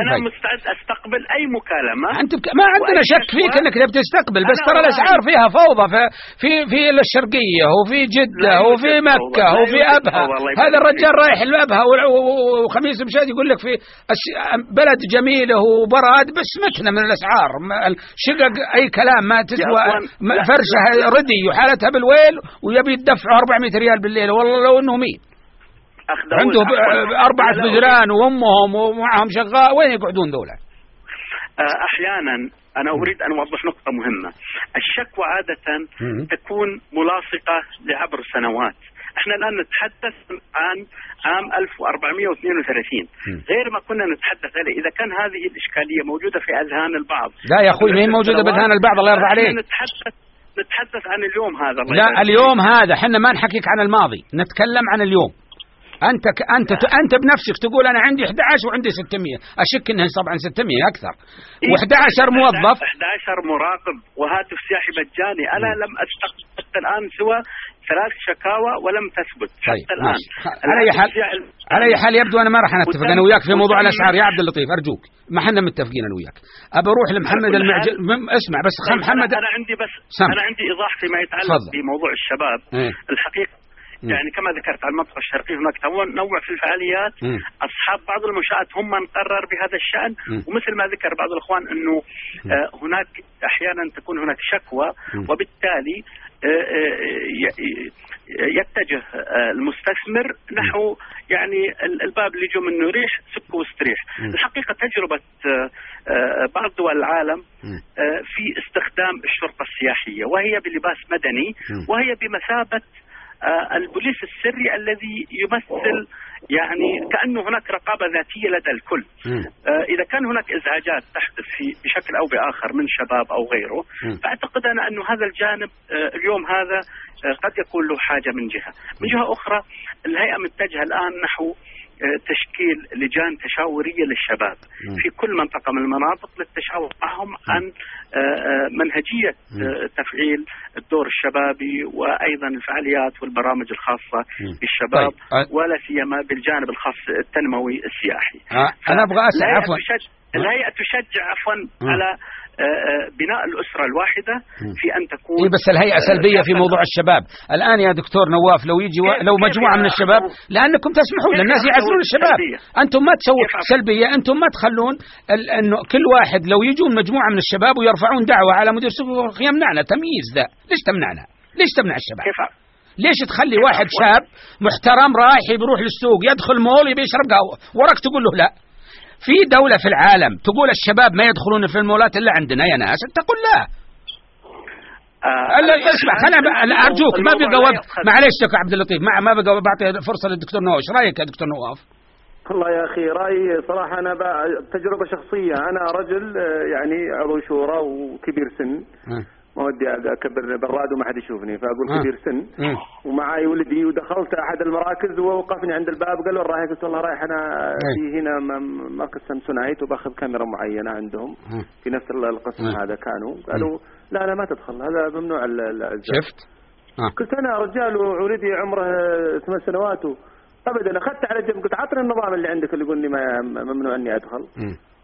أنا مستعد أستقبل أي مكالمة أنت بك... ما عندنا شك فيك إنك بتستقبل بس ترى الأسعار فيها فوضى في في, في الشرقية وفي جدة وفي مكة وفي أبها. هذا الرجال رايح لأبها وخميس مشاد يقول لك في بلد جميلة وبراد بس متنا من الأسعار. شقق أي كلام ما تسوى فرشة ردي وحالتها بالويل ويبي يدفعوا 400 ريال بالليل. والله لو إنه ميت. أخذوا عنده أربعة بجران وأمهم ومعهم شغال. وين يقعدون دولة آه، أحيانا أنا أريد أن أوضح نقطة مهمة. الشكوى عادة تكون ملاصقة لعبر سنوات. إحنا الآن نتحدث عن عام 1432 غير ما كنا نتحدث عليه إذا كان هذه الإشكالية موجودة في أذهان البعض لا يا أخوي مين موجودة بأذهان البعض الله يرضى عليك. نتحدث نتحدث عن اليوم هذا لا اليوم هذا إحنا ما نحكيك عن الماضي نتكلم عن اليوم. أنت ك... أنت ت... أنت بنفسك تقول أنا عندي 11 وعندي 600 أشك إنها طبعا 600 أكثر. إيه، و11 موظف. 11 مراقب. وهاتف سياحي مجاني. أنا لم أستقبل حتى الآن سوى ثلاث شكاوى ولم تثبت. حتى طيب الآن. ماشي. خ- على أي حال على أي حال يبدو أنا ما راح نتفق وتم- أنا وياك في موضوع الاسعار يا عبد اللطيف أرجوك. ما إحنا متفقين أنا وياك. أبى أروح لمحمد المعجل اسمع بس محمد أنا, أنا عندي بس سم. أنا عندي إيضاح فيما يتعلق. بموضوع الشباب. إيه. الحقيقة مم. يعني كما ذكرت على المنطقة الشرقيه هناك تنوع في الفعاليات مم. أصحاب بعض المنشآت هم من قرر بهذا الشأن مم. ومثل ما ذكر بعض الإخوان إنه آه، هناك أحيانا تكون هناك شكوى. وبالتالي آه، آه، يتجه آه، المستثمر نحو يعني ال- الباب اللي يجوا منه ريح سك واستريح. الحقيقة تجربة بعض دول العالم في استخدام الشرطة السياحية وهي بلباس مدني. وهي بمثابة البوليس السري الذي يمثل يعني كأنه هناك رقابة ذاتية لدى الكل. آه، إذا كان هناك إزعاجات تحدث في بشكل أو بآخر من شباب أو غيره. فأعتقد أنا انه هذا الجانب آه، اليوم هذا آه، قد يكون له حاجة من جهة، من جهة أخرى الهيئة متجهة الآن نحو آه، تشكيل لجان تشاورية للشباب. في كل منطقة من المناطق للتشاور معهم عن آه، آه، منهجية آه، تفعيل الدور الشبابي وأيضا الفعاليات والبرامج الخاصة. بالشباب طيب. آه. ولا سيما بالجانب الخاص التنموي السياحي. آه، أنا أبغى أسأل عفوا تشجع الهيئة تشجع عفوا. على آه، آه، بناء الأسرة الواحدة. في أن تكون إيه بس الهيئة آه، سلبية في موضوع الشباب الآن يا دكتور نواف لو يجي لو مجموعة من الشباب؟ لأنكم تسمحون للناس يعزلون الشباب؟ أنتم ما تسووا؟ سلبية أنتم ما تخلون ال... أنه كل واحد لو يجون مجموعة من الشباب ويرفعون دعوة على مدير سوق يمنعنا تمييز ذا ليش تمنعنا ليش تمنع الشباب كيف ليش تخلي واحد؟ شاب محترم رايح بيروح للسوق يدخل مول يبي يشرب قهوة وراك تقول له لا في دولة في العالم تقول الشباب ما يدخلون في المولات إلا عندنا يا ناس أنت قل لا. آه، اسمع خلنا أرجوك ما بقى وقت معلش يا عبد اللطيف ما ما بقى بعطي فرصة للدكتور نواف. إيش رأيك يا دكتور نواف؟ والله يا أخي رأيي صراحة أنا تجربة شخصية. أنا رجل آه، يعني عضو شورى وكبير سن. ما ودي أكبر براد وما حد يشوفني فأقول آه. كبير سن مم. ومعي ولدي ودخلت أحد المراكز ووقفني عند الباب قال له رايح قلت والله رايح أنا أي. في هنا مركز سامسونايت وباخذ كاميرا معينة عندهم. في نفس القسم. هذا كانوا قالوا لا لا ما تدخل هذا ممنوع شفت؟ آه. قلت أنا رجال وولدي عمره ثمان سنوات ابدا أخذت على جنب قلت عطني النظام اللي عندك اللي يقول لي ما ممنوع إني أدخل.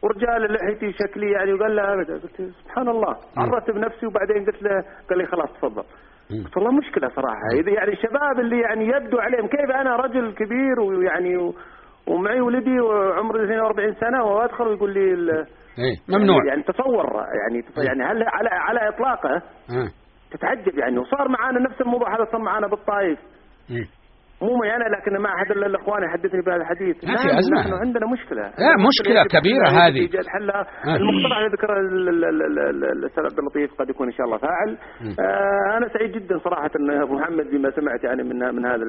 ورجال لحيتي شكلي يعني وقال لا أبدا. قلت سبحان الله. عرفت بنفسي وبعدين قلت له قال لي خلاص تفضل. قلت والله مشكلة صراحة. إذا يعني الشباب اللي يعني يبدو عليهم كيف أنا رجل كبير ويعني ومعي ولدي وعمري 42 سنة وادخل ويقول لي ال- إيه ممنوع. يعني تصور يعني يعني هل على على إطلاقه؟ آه. تتعجب يعني. وصار معانا نفس الموضوع هذا صار معانا بالطائف. مم. مو معي أنا لكن ما احد الا الإخوان يحدثني بهذا الحديث ما في أزمة. نحن عندنا مشكلة لا، كبيرة حلها، هذه. ايجاد حلها آه. المقترح اللي ذكره ال- ال- ال- ال- ال- الاستاذ عبد اللطيف قد يكون إن شاء الله فاعل مم. آه أنا سعيد جدا صراحة أن أبو محمد بما سمعت يعني من من هذا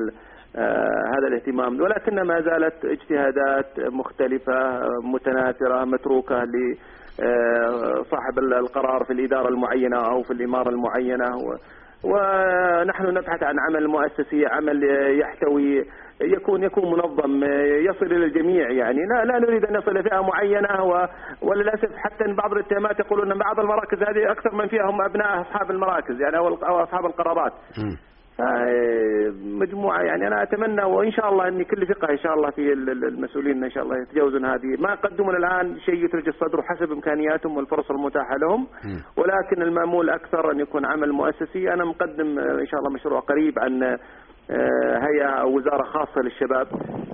آه هذا الاهتمام ولكن ما زالت اجتهادات مختلفة متناثرة متروكة ل آه، صاحب القرار في الإدارة المعينة أو في الإمارة المعينة ونحن نبحث عن عمل مؤسسي عمل يحتوي يكون يكون منظم يصل إلى الجميع يعني لا لا نريد أن نصل فئه معينة وللاسف حتى ان بعض الاتهامات يقولون أن بعض المراكز هذه أكثر من فيها هم أبناء أصحاب المراكز يعني أو أصحاب القرارات. مجموعة يعني أنا أتمنى وإن شاء الله أني كل ثقة إن شاء الله في المسؤولين إن شاء الله يتجاوزون هذه. ما قدمون الآن شيء يترج الصدر حسب إمكانياتهم والفرص المتاحة لهم. ولكن المأمول أكثر أن يكون عمل مؤسسي. أنا مقدم إن شاء الله مشروع قريب عن آه، هيئة أو وزارة خاصة للشباب.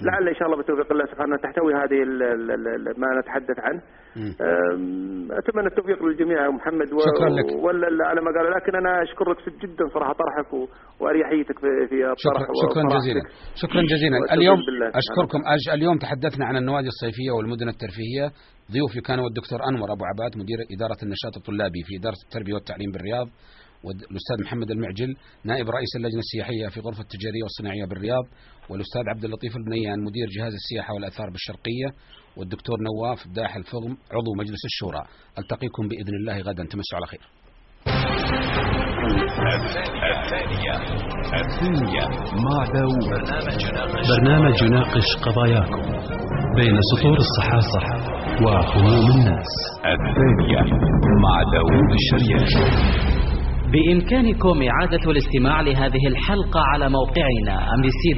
لعل إن شاء الله بتوفيق الله سبحانه تحتوي هذه ما نتحدث عنه. أتمنى التوفيق للجميع يا محمد و... شكرا لك. ولا على ما قالوا لكن أنا أشكرك جدا صراحة طرحك وأريحيتك في في الطرح شكرا, شكرا جزيلا. شكرا جزيلا. اليوم أشكركم. اليوم تحدثنا عن النوادي الصيفية والمدن الترفيهية. ضيوفي كانوا الدكتور أنور أبو عباد مدير إدارة النشاط الطلابي في إدارة التربية والتعليم بالرياض. والأستاذ محمد المعجل نائب رئيس اللجنة السياحية في غرفة التجارية والصناعية بالرياض والأستاذ عبد اللطيف البنيان مدير جهاز السياحة والآثار بالشرقية والدكتور نواف داح الفضم عضو مجلس الشورى. ألتقيكم بإذن الله غدا. تمسوا على خير. الثانية. الثانية. مع داوود. برنامج يناقش قضاياكم بين سطور الصحافة وهموم الناس. الثانية. مع داوود الشريف. بإمكانكم إعادة الاستماع لهذه الحلقة على موقعنا أمريسي